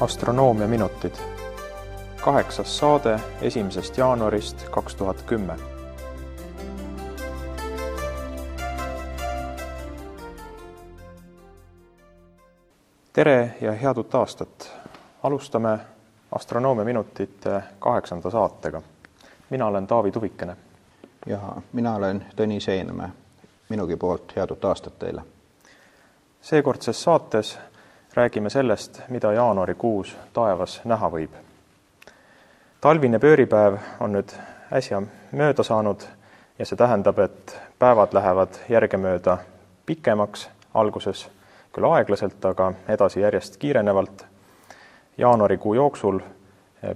astronoomia minutid. kaheksas saade esimesest jaanuarist kaks tuhat kümme. tere ja head uut aastat. alustame astronoomia minutite kaheksanda saatega. mina olen Taavi Tuvikene. ja mina olen Tõnis Eenmäe. minugi poolt head uut aastat teile. seekordses saates räägime sellest, mida jaanuarikuus taevas näha võib. talvine pööripäev on nüüd äsja mööda saanud ja see tähendab, et päevad lähevad järgemööda pikemaks, alguses küll aeglaselt, aga edasi järjest kiirenevalt. jaanuarikuu jooksul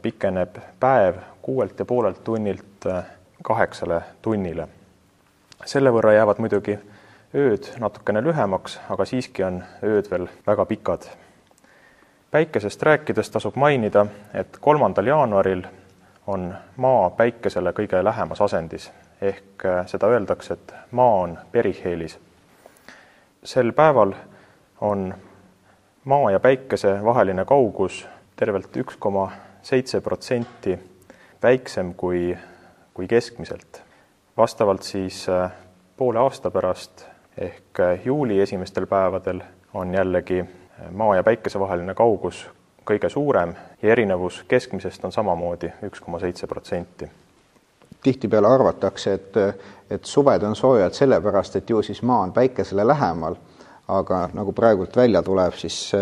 pikeneb päev kuuelt ja poolelt tunnilt kaheksale tunnile. selle võrra jäävad muidugi ööd natukene lühemaks, aga siiski on ööd veel väga pikad. päikesest rääkides tasub mainida, et kolmandal jaanuaril on Maa Päikesele kõige lähemas asendis ehk seda öeldakse, et Maa on periheelis. sel päeval on Maa ja Päikese vaheline kaugus tervelt üks koma seitse protsenti väiksem kui, kui keskmiselt. vastavalt siis poole aasta pärast ehk äh, juuli esimestel päevadel on jällegi äh, Maa ja Päikese vaheline kaugus kõige suurem ja erinevus keskmisest on samamoodi üks koma seitse protsenti. tihtipeale arvatakse, et, et suved on soojad sellepärast, et ju siis Maa on Päikesele lähemal, aga nagu praegult välja tuleb, siis,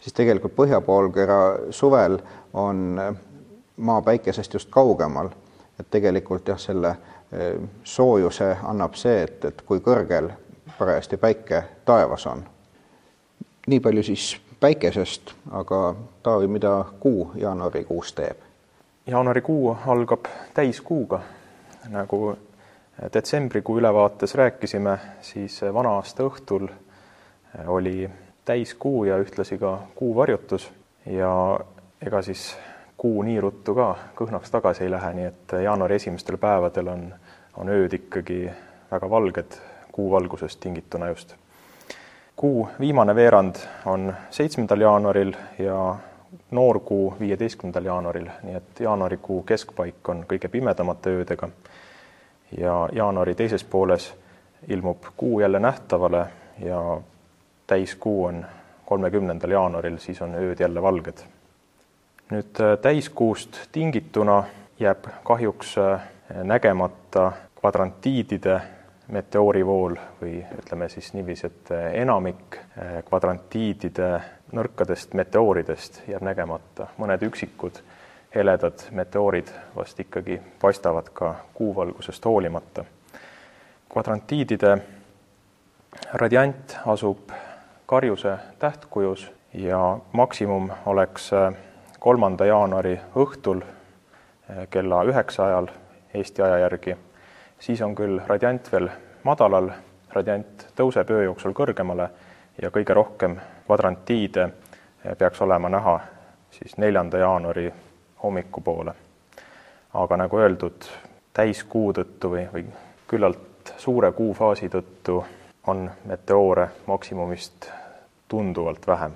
siis tegelikult põhjapoolkera suvel on Maa Päikesest just kaugemal. et tegelikult jah, selle äh, soojuse annab see, et, et kui kõrgel parajasti päike taevas on. nii palju siis päikesest, aga Taavi, mida kuu jaanuarikuus teeb? jaanuarikuu algab täiskuuga, nagu detsembrikuu ülevaates rääkisime, siis vana aasta õhtul oli täiskuu ja ühtlasi ka kuuvarjutus ja ega siis kuu nii ruttu ka kõhnaks tagasi ei lähe, nii et jaanuari esimestel päevadel on, on ööd ikkagi väga valged kuuvalgusest tingituna just. kuu viimane veerand on seitsmendal jaanuaril ja noorkuu viieteistkümnendal jaanuaril, nii et jaanuarikuu keskpaik on kõige pimedamate öödega. ja jaanuari teises pooles ilmub kuu jälle nähtavale ja täiskuu on kolmekümnendal jaanuaril, siis on ööd jälle valged. nüüd äh, täiskuust tingituna jääb kahjuks äh, nägemata kvadrantiidide meteoorivool või ütleme siis niiviisi, et enamik eh, kvadrantiidide nõrkadest meteooridest jääb nägemata, mõned üksikud heledad meteoorid vast ikkagi paistavad ka kuuvalgusest hoolimata. kvadrantiidide radiant asub karjuse tähtkujus ja maksimum oleks eh, kolmanda jaanuari õhtul eh, kella üheksa ajal Eesti aja järgi siis on küll radiant veel madalal, radiant tõuseb öö jooksul kõrgemale ja kõige rohkem kvadrantiide peaks olema näha siis neljanda jaanuari hommikupoole. aga nagu öeldud, täiskuu tõttu või, või küllalt suure kuufaasi tõttu on meteoore maksimumist tunduvalt vähem.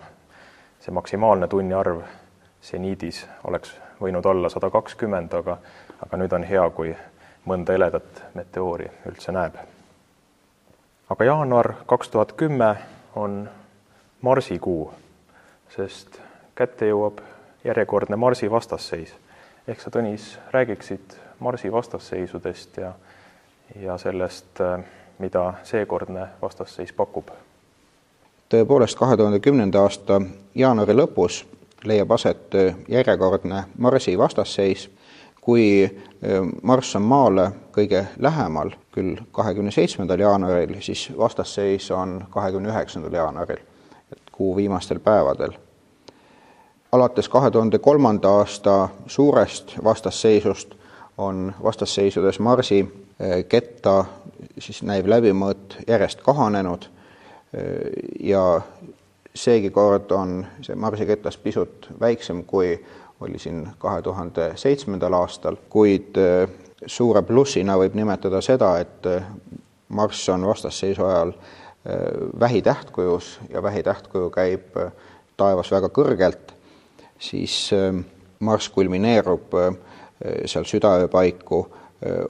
see maksimaalne tunniarv seniidis oleks võinud olla sada kakskümmend, aga, aga nüüd on hea, kui mõnda heledat meteoori üldse näeb. aga jaanuar kaks tuhat kümme on marsikuu, sest kätte jõuab järjekordne Marsi vastasseis. ehk sa, Tõnis, räägiksid Marsi vastasseisudest ja, ja sellest, mida seekordne vastasseis pakub? tõepoolest, kahe tuhande kümnenda aasta jaanuari lõpus leiab aset järjekordne Marsi vastasseis kui Marss on Maale kõige lähemal, küll kahekümne seitsmendal jaanuaril, siis vastasseis on kahekümne üheksandal jaanuaril, et kuu viimastel päevadel. alates kahe tuhande kolmanda aasta suurest vastasseisust on vastasseisudes Marsi ketta siis näiv läbimõõt järjest kahanenud ja seegi kord on see Marsi ketas pisut väiksem kui oli siin kahe tuhande seitsmendal aastal, kuid äh, suure plussina võib nimetada seda, et äh, Marss on vastasseisu ajal äh, vähitähtkujus ja vähitähtkuju käib taevas väga kõrgelt siis Marss kulmineerub seal südaöö paiku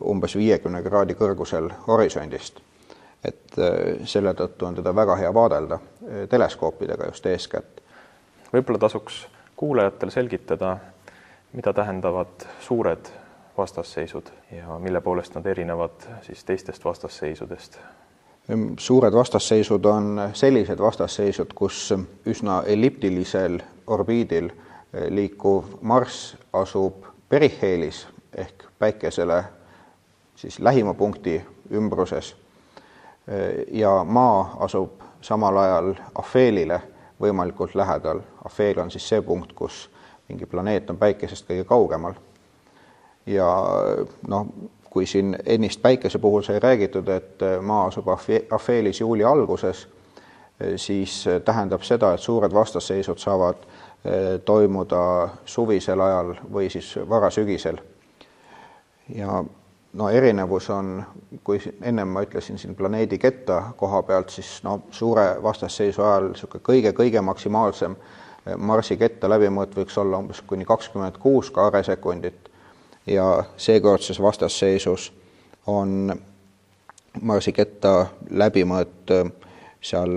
umbes viiekümne kraadi kõrgusel horisondist. et selle tõttu on teda väga hea vaadelda teleskoopidega just eeskätt. võib-olla tasuks kuulajatel selgitada, mida tähendavad suured vastasseisud ja mille poolest nad erinevad siis teistest vastasseisudest? suured vastasseisud on sellised vastasseisud, kus üsna elliptilisel orbiidil liikuv Marss asub periheelis ehk päikesele siis lähima punkti ümbruses ja Maa asub samal ajal afeelile võimalikult lähedal. afeel on siis see punkt, kus mingi planeet on päikesest kõige kaugemal. ja noh, kui siin ennist päikese puhul sai räägitud, et Maa asub afeelis juuli alguses, siis tähendab seda, et suured vastasseisud saavad toimuda suvisel ajal või siis varasügisel. ja no erinevus on, kui ennem ma ütlesin siin planeedi ketta koha pealt, siis no suure vastasseisu ajal niisugune kõige-kõige maksimaalsem Marsi ketta läbimõõt võiks olla umbes kuni kakskümmend kuus kaaresekundit ja seekordses vastasseisus on Marsi ketta läbimõõt seal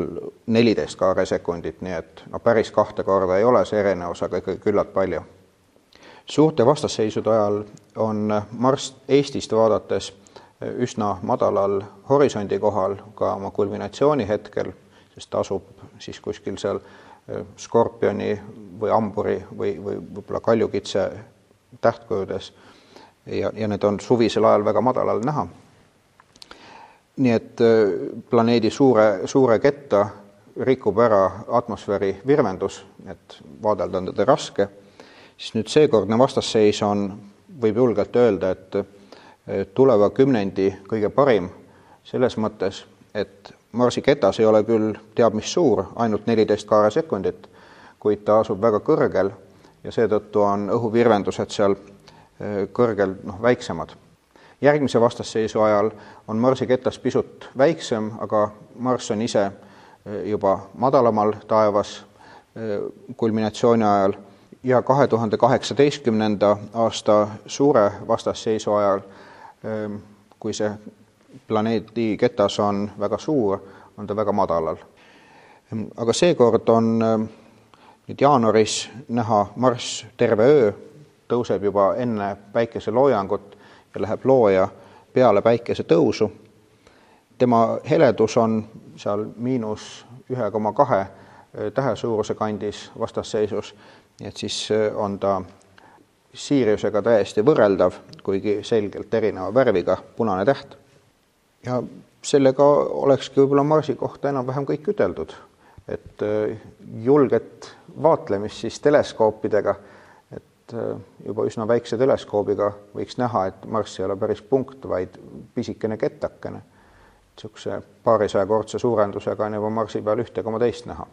neliteist kaaresekundit, nii et no päris kahte korda ei ole see erinevus, aga ikkagi küllalt palju. Suurte vastasseisude ajal on Marss Eestist vaadates üsna madalal horisondi kohal ka oma kulminatsiooni hetkel, sest ta asub siis kuskil seal skorpioni või hamburi või, või võib-olla kaljukitse tähtkujudes ja, ja need on suvisel ajal väga madalal näha. nii et planeedi suure, suure ketta rikub ära atmosfääri virvendus, et vaadelda on teda raske, siis nüüd seekordne vastasseis on, võib julgelt öelda, et tuleva kümnendi kõige parim selles mõttes, et Marsi ketas ei ole küll teab mis suur, ainult neliteist kaaresekundit, kuid ta asub väga kõrgel ja seetõttu on õhuvirvendused seal eh, kõrgel noh, väiksemad. järgmise vastasseisu ajal on Marsi ketas pisut väiksem, aga Marss on ise eh, juba madalamal taevas eh, kulminatsiooni ajal ja kahe tuhande kaheksateistkümnenda aasta suure vastasseisu ajal, kui see planeedi ketas on väga suur, on ta väga madalal. aga seekord on äh, nüüd jaanuaris näha Marss terve öö, tõuseb juba enne päikeseloojangut ja läheb looja peale päikesetõusu. tema heledus on seal miinus ühe koma kahe äh, tähe suuruse kandis vastasseisus, nii et siis äh, on ta Siiriusega täiesti võrreldav, kuigi selgelt erineva värviga punane täht ja sellega olekski võib-olla Marsi kohta enam-vähem kõik üteldud, et äh, julget vaatlemist siis teleskoopidega, et äh, juba üsna väikse teleskoobiga võiks näha, et Marss ei ole päris punkt, vaid pisikene kettakene. niisuguse paarisajakordse suurendusega on juba Marsi peal ühte koma teist näha.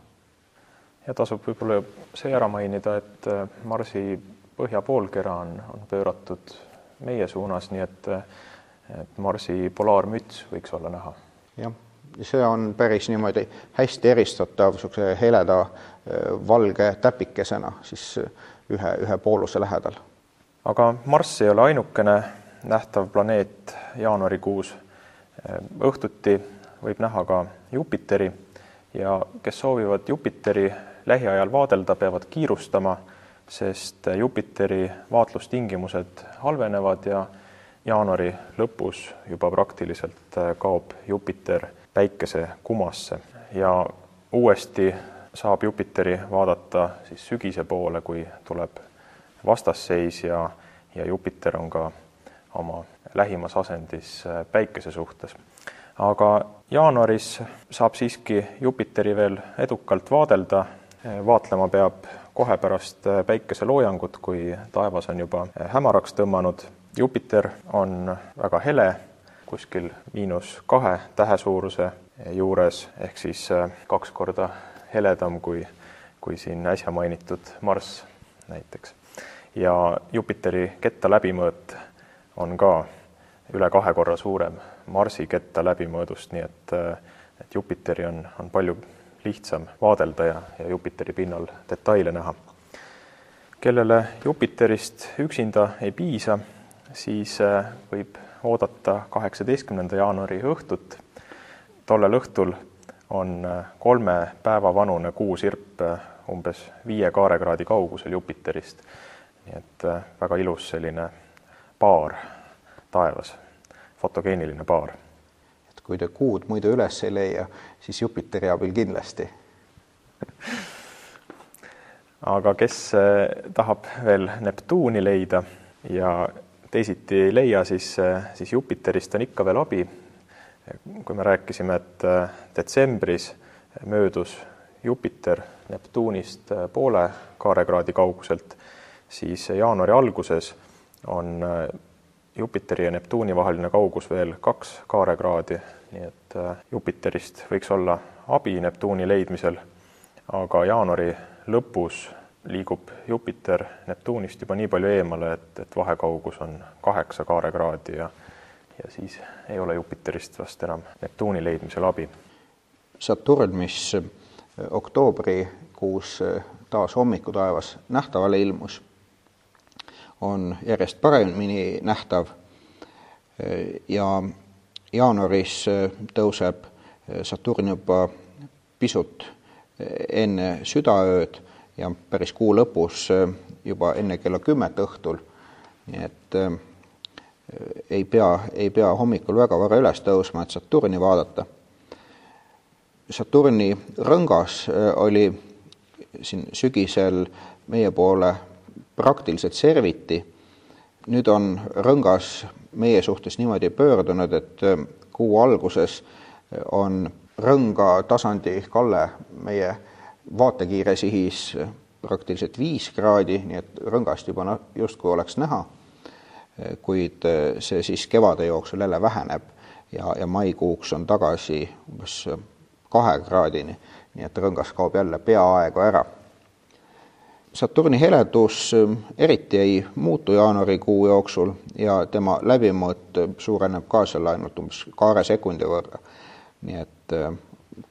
Ja tasub võib-olla see ära mainida, et äh, Marsi põhjapoolkera on, on pööratud meie suunas, nii et et Marsi polaarmüts võiks olla näha. jah, see on päris niimoodi hästi eristatav niisuguse heleda äh, valge täpikesena siis äh, ühe, ühe pooluse lähedal. aga Marss ei ole ainukene nähtav planeet jaanuarikuus. Äh, õhtuti võib näha ka Jupiteri ja kes soovivad Jupiteri lähiajal vaadelda, peavad kiirustama, sest Jupiteri vaatlustingimused halvenevad ja jaanuari lõpus juba praktiliselt äh, kaob Jupiter päikese kumasse ja uuesti saab Jupiteri vaadata siis sügise poole, kui tuleb vastasseis ja, ja Jupiter on ka oma lähimas asendis äh, päikese suhtes. aga jaanuaris saab siiski Jupiteri veel edukalt vaadelda, vaatlema peab kohe pärast päikeseloojangut, kui taevas on juba hämaraks tõmmanud Jupiter on väga hele, kuskil miinus kahe tähe suuruse juures, ehk siis kaks korda heledam kui, kui siin äsja mainitud Marss näiteks. ja Jupiteri ketta läbimõõt on ka üle kahe korra suurem Marsi ketta läbimõõdust, nii et, et Jupiteri on, on palju lihtsam vaadelda ja, ja Jupiteri pinnal detaile näha. kellele Jupiterist üksinda ei piisa, siis võib oodata kaheksateistkümnenda jaanuari õhtut. tollel õhtul on kolme päeva vanune kuusirp umbes viie kaarekraadi kaugusel Jupiterist. nii et väga ilus selline paar taevas, fotogeeniline paar. Kui te kuud muidu üles ei leia, siis Jupiteri abil kindlasti aga kes eh, tahab veel Neptuuni leida ja teisiti ei leia, siis, eh, siis Jupiterist on ikka veel abi. kui me rääkisime, et eh, detsembris möödus Jupiter Neptuunist poole kaarekraadi kauguselt, siis jaanuari alguses on Jupiteri ja Neptuuni vaheline kaugus veel kaks kaarekraadi, nii et Jupiterist võiks olla abi Neptuuni leidmisel, aga jaanuari lõpus liigub Jupiter Neptuunist juba nii palju eemale, et, et vahekaugus on kaheksa kaarekraadi ja ja siis ei ole Jupiterist vast enam Neptuuni leidmisel abi. Saturn, mis oktoobrikuus taas hommikutaevas nähtavale ilmus, on järjest paremini nähtav ja jaanuaris tõuseb Saturn juba pisut enne südaööd ja päris kuu lõpus juba enne kella kümmet õhtul. nii et äh, ei pea, ei pea hommikul väga vara üles tõusma, et Saturni vaadata. Saturni rõngas oli siin sügisel meie poole praktiliselt serviti. Nüüd on rõngas meie suhtes niimoodi pöördunud, et kuu alguses on rõnga tasandi kalle meie vaatekiire sihis praktiliselt viis kraadi, nii et rõngast juba justkui oleks näha, kuid see siis kevade jooksul jälle väheneb ja, ja maikuuks on tagasi umbes kahe kraadini, nii et rõngas kaob jälle peaaegu ära. Saturni heledus eriti ei muutu jaanuarikuu jooksul ja tema läbimõõt suureneb ka seal ainult umbes kaare sekundi võrra. nii et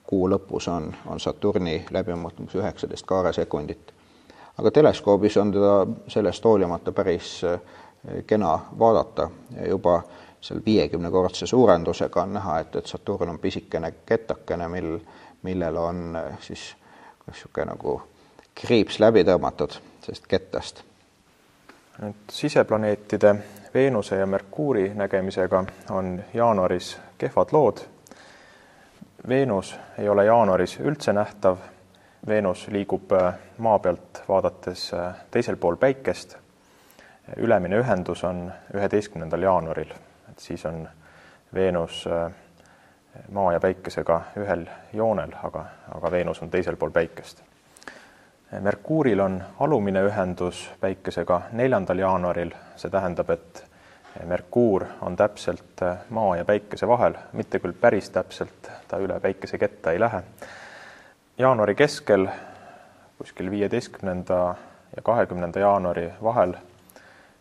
kuu lõpus on, on Saturni läbimõõt umbes üheksateist kaaresekundit. aga teleskoobis on teda sellest hoolimata päris eh, kena vaadata ja juba seal viiekümnekordse suurendusega on näha, et, et Saturn on pisikene ketakene, mil, millel on siis niisugune nagu kriips läbi tõmmatud sellest kettast. nüüd siseplaneetide Veenuse ja Merkuuri nägemisega on jaanuaris kehvad lood Veenus ei ole jaanuaris üldse nähtav. Veenus liigub äh, maa pealt vaadates äh, teisel pool päikest. ülemine ühendus on üheteistkümnendal jaanuaril, et siis on Veenus äh, maa ja päikesega ühel joonel, aga, aga Veenus on teisel pool päikest. Merkuuril on alumine ühendus päikesega neljandal jaanuaril, see tähendab, et Merkuur on täpselt Maa ja Päikese vahel, mitte küll päris täpselt, ta üle Päikese ketta ei lähe. jaanuari keskel, kuskil viieteistkümnenda ja kahekümnenda jaanuari vahel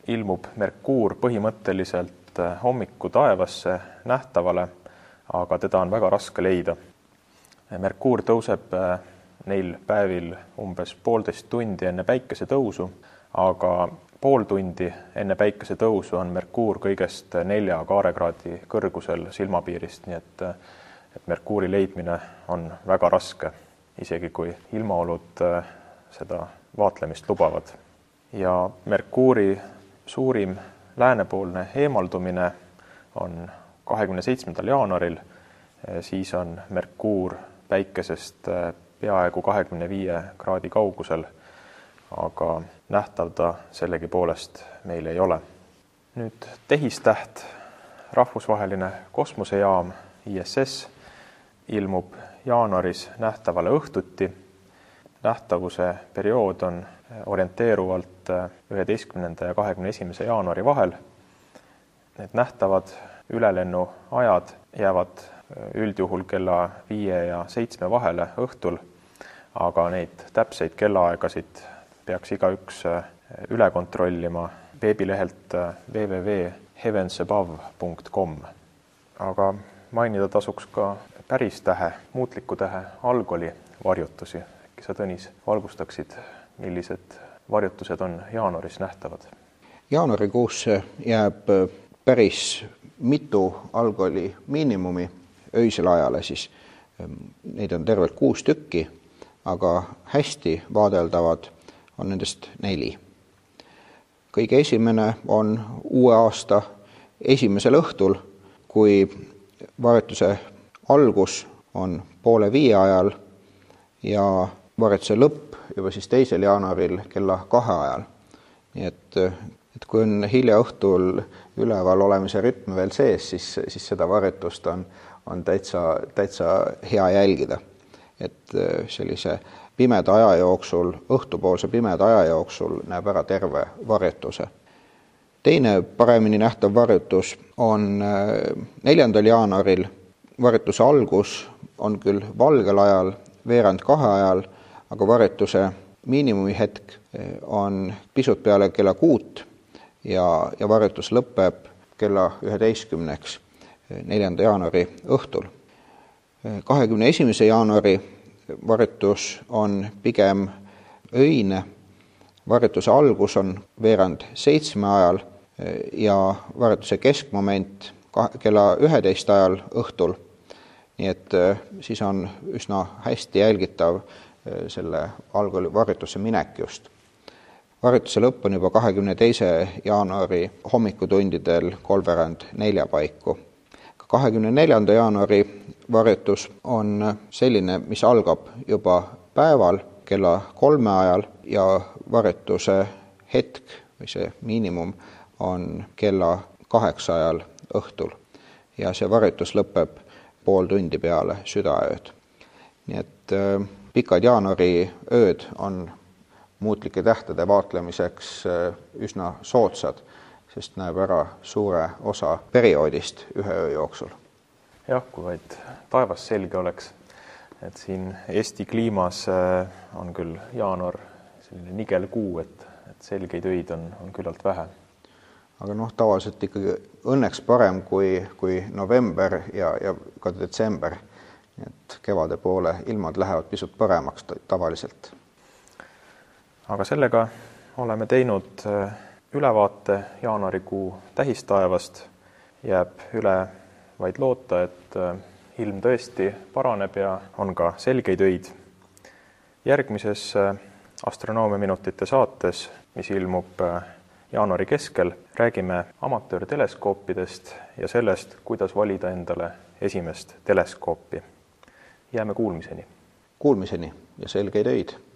ilmub Merkuur põhimõtteliselt äh, hommikutaevasse nähtavale, aga teda on väga raske leida. Merkuur tõuseb neil päevil umbes poolteist tundi enne päikesetõusu, aga pool tundi enne päikese tõusu on Merkuur kõigest nelja kaarekraadi kõrgusel silmapiirist, nii et et Merkuuri leidmine on väga raske, isegi kui ilmaolud äh, seda vaatlemist lubavad. ja Merkuuri suurim läänepoolne eemaldumine on kahekümne seitsmendal jaanuaril, äh, siis on Merkuur päikesest äh, peaaegu kahekümne viie kraadi kaugusel aga nähtav ta sellegipoolest meil ei ole. nüüd tehistäht, rahvusvaheline kosmosejaam ISS ilmub jaanuaris nähtavale õhtuti. nähtavuse periood on orienteeruvalt üheteistkümnenda ja kahekümne esimese jaanuari vahel. Need nähtavad ülelennuajad jäävad üldjuhul kella viie ja seitsme vahele õhtul, aga neid täpseid kellaaegasid peaks igaüks äh, üle kontrollima veebilehelt äh, www.heavensabove.com. aga mainida tasuks ka päristähe, muutliku tähe algoli varjutusi. äkki sa, Tõnis, valgustaksid, millised varjutused on jaanuaris nähtavad? jaanuarikuusse jääb päris mitu algkooli miinimumi öisele ajale siis. Neid on tervelt kuus tükki, aga hästi vaadeldavad on nendest neli. kõige esimene on uue aasta esimesel õhtul, kui varjutuse algus on poole viie ajal ja varjutuse lõpp juba siis teisel jaanuaril kella kahe ajal. nii et, et kui on hilja õhtul üleval olemise rütm veel sees, siis, siis seda varjutust on, on täitsa, täitsa hea jälgida. Et sellise pimeda aja jooksul, õhtupoolse pimeda aja jooksul näeb ära terve varjutuse. teine paremini nähtav varjutus on neljandal jaanuaril, varjutuse algus on küll valgel ajal, veerand kahe ajal, aga varjutuse miinimumhetk on pisut peale kella kuut ja, ja varjutus lõpeb kella üheteistkümneks neljanda jaanuari õhtul. kahekümne esimese jaanuari varjutus on pigem öine, varjutuse algus on veerand seitsme ajal ja varjutuse keskmoment kella üheteist ajal õhtul nii et äh, siis on üsna hästi jälgitav äh, selle algkooli varjutusse minek just. varjutuse lõpp on juba kahekümne teise jaanuari hommikutundidel kolmveerand nelja paiku. kahekümne neljanda jaanuari varjutus on selline, mis algab juba päeval kella kolme ajal ja varjutuse hetk või see miinimum on kella kaheksa ajal õhtul. ja see varjutus lõpeb pool tundi peale südaööd. nii et äh, pikad jaanuariööd on muutlike tähtede vaatlemiseks äh, üsna soodsad, sest näeb ära suure osa perioodist ühe öö jooksul. Jah, kui vaid taevas selge oleks, et siin Eesti kliimas äh, on küll jaanuar selline nigel kuu, et, et selgeid öid on, on küllalt vähe aga noh, tavaliselt ikkagi õnneks parem kui, kui november ja, ja ka detsember. et kevade poole ilmad lähevad pisut paremaks tavaliselt. aga sellega oleme teinud äh, ülevaate jaanuarikuu tähistaevast. jääb üle vaid loota, et äh, ilm tõesti paraneb ja on ka selgeid öid. järgmises äh, astronoomiaminutite saates, mis ilmub jaanuari keskel räägime amatöörteleskoopidest ja sellest, kuidas valida endale esimest teleskoopi. jääme kuulmiseni. Kuulmiseni ja selgeid öid